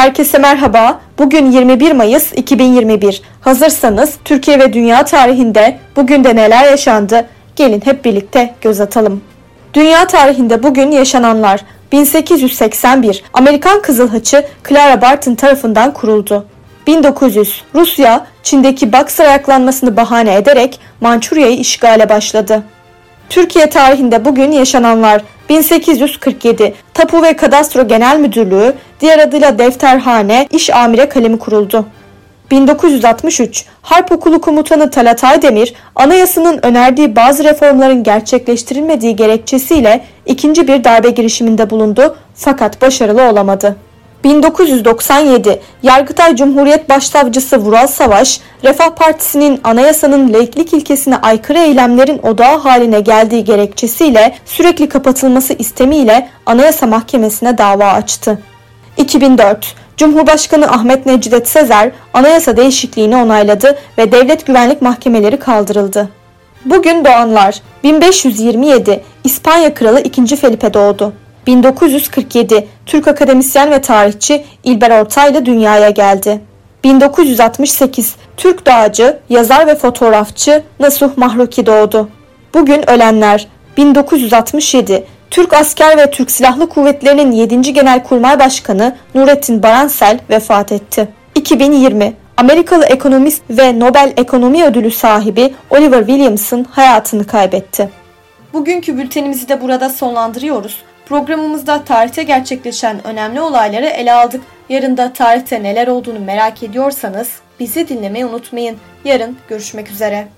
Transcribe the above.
Herkese merhaba. Bugün 21 Mayıs 2021. Hazırsanız Türkiye ve dünya tarihinde bugün de neler yaşandı? Gelin hep birlikte göz atalım. Dünya tarihinde bugün yaşananlar 1881 Amerikan Kızıl Haçı Clara Barton tarafından kuruldu. 1900 Rusya Çin'deki Baksır ayaklanmasını bahane ederek Mançurya'yı işgale başladı. Türkiye tarihinde bugün yaşananlar 1847 Tapu ve Kadastro Genel Müdürlüğü, diğer adıyla Defterhane, İş Amire Kalemi kuruldu. 1963 Harp Okulu Komutanı Talat Aydemir, anayasanın önerdiği bazı reformların gerçekleştirilmediği gerekçesiyle ikinci bir darbe girişiminde bulundu fakat başarılı olamadı. 1997 Yargıtay Cumhuriyet Başsavcısı Vural Savaş, Refah Partisi'nin anayasanın laiklik ilkesine aykırı eylemlerin odağı haline geldiği gerekçesiyle sürekli kapatılması istemiyle Anayasa Mahkemesi'ne dava açtı. 2004 Cumhurbaşkanı Ahmet Necdet Sezer anayasa değişikliğini onayladı ve devlet güvenlik mahkemeleri kaldırıldı. Bugün doğanlar 1527 İspanya Kralı 2. Felipe doğdu. 1947 Türk akademisyen ve tarihçi İlber Ortaylı dünyaya geldi. 1968 Türk dağcı, yazar ve fotoğrafçı Nasuh Mahruki doğdu. Bugün ölenler 1967 Türk asker ve Türk Silahlı Kuvvetleri'nin 7. Genelkurmay Başkanı Nurettin Baransel vefat etti. 2020 Amerikalı ekonomist ve Nobel Ekonomi Ödülü sahibi Oliver Williamson hayatını kaybetti. Bugünkü bültenimizi de burada sonlandırıyoruz. Programımızda tarihte gerçekleşen önemli olayları ele aldık. Yarın da tarihte neler olduğunu merak ediyorsanız bizi dinlemeyi unutmayın. Yarın görüşmek üzere.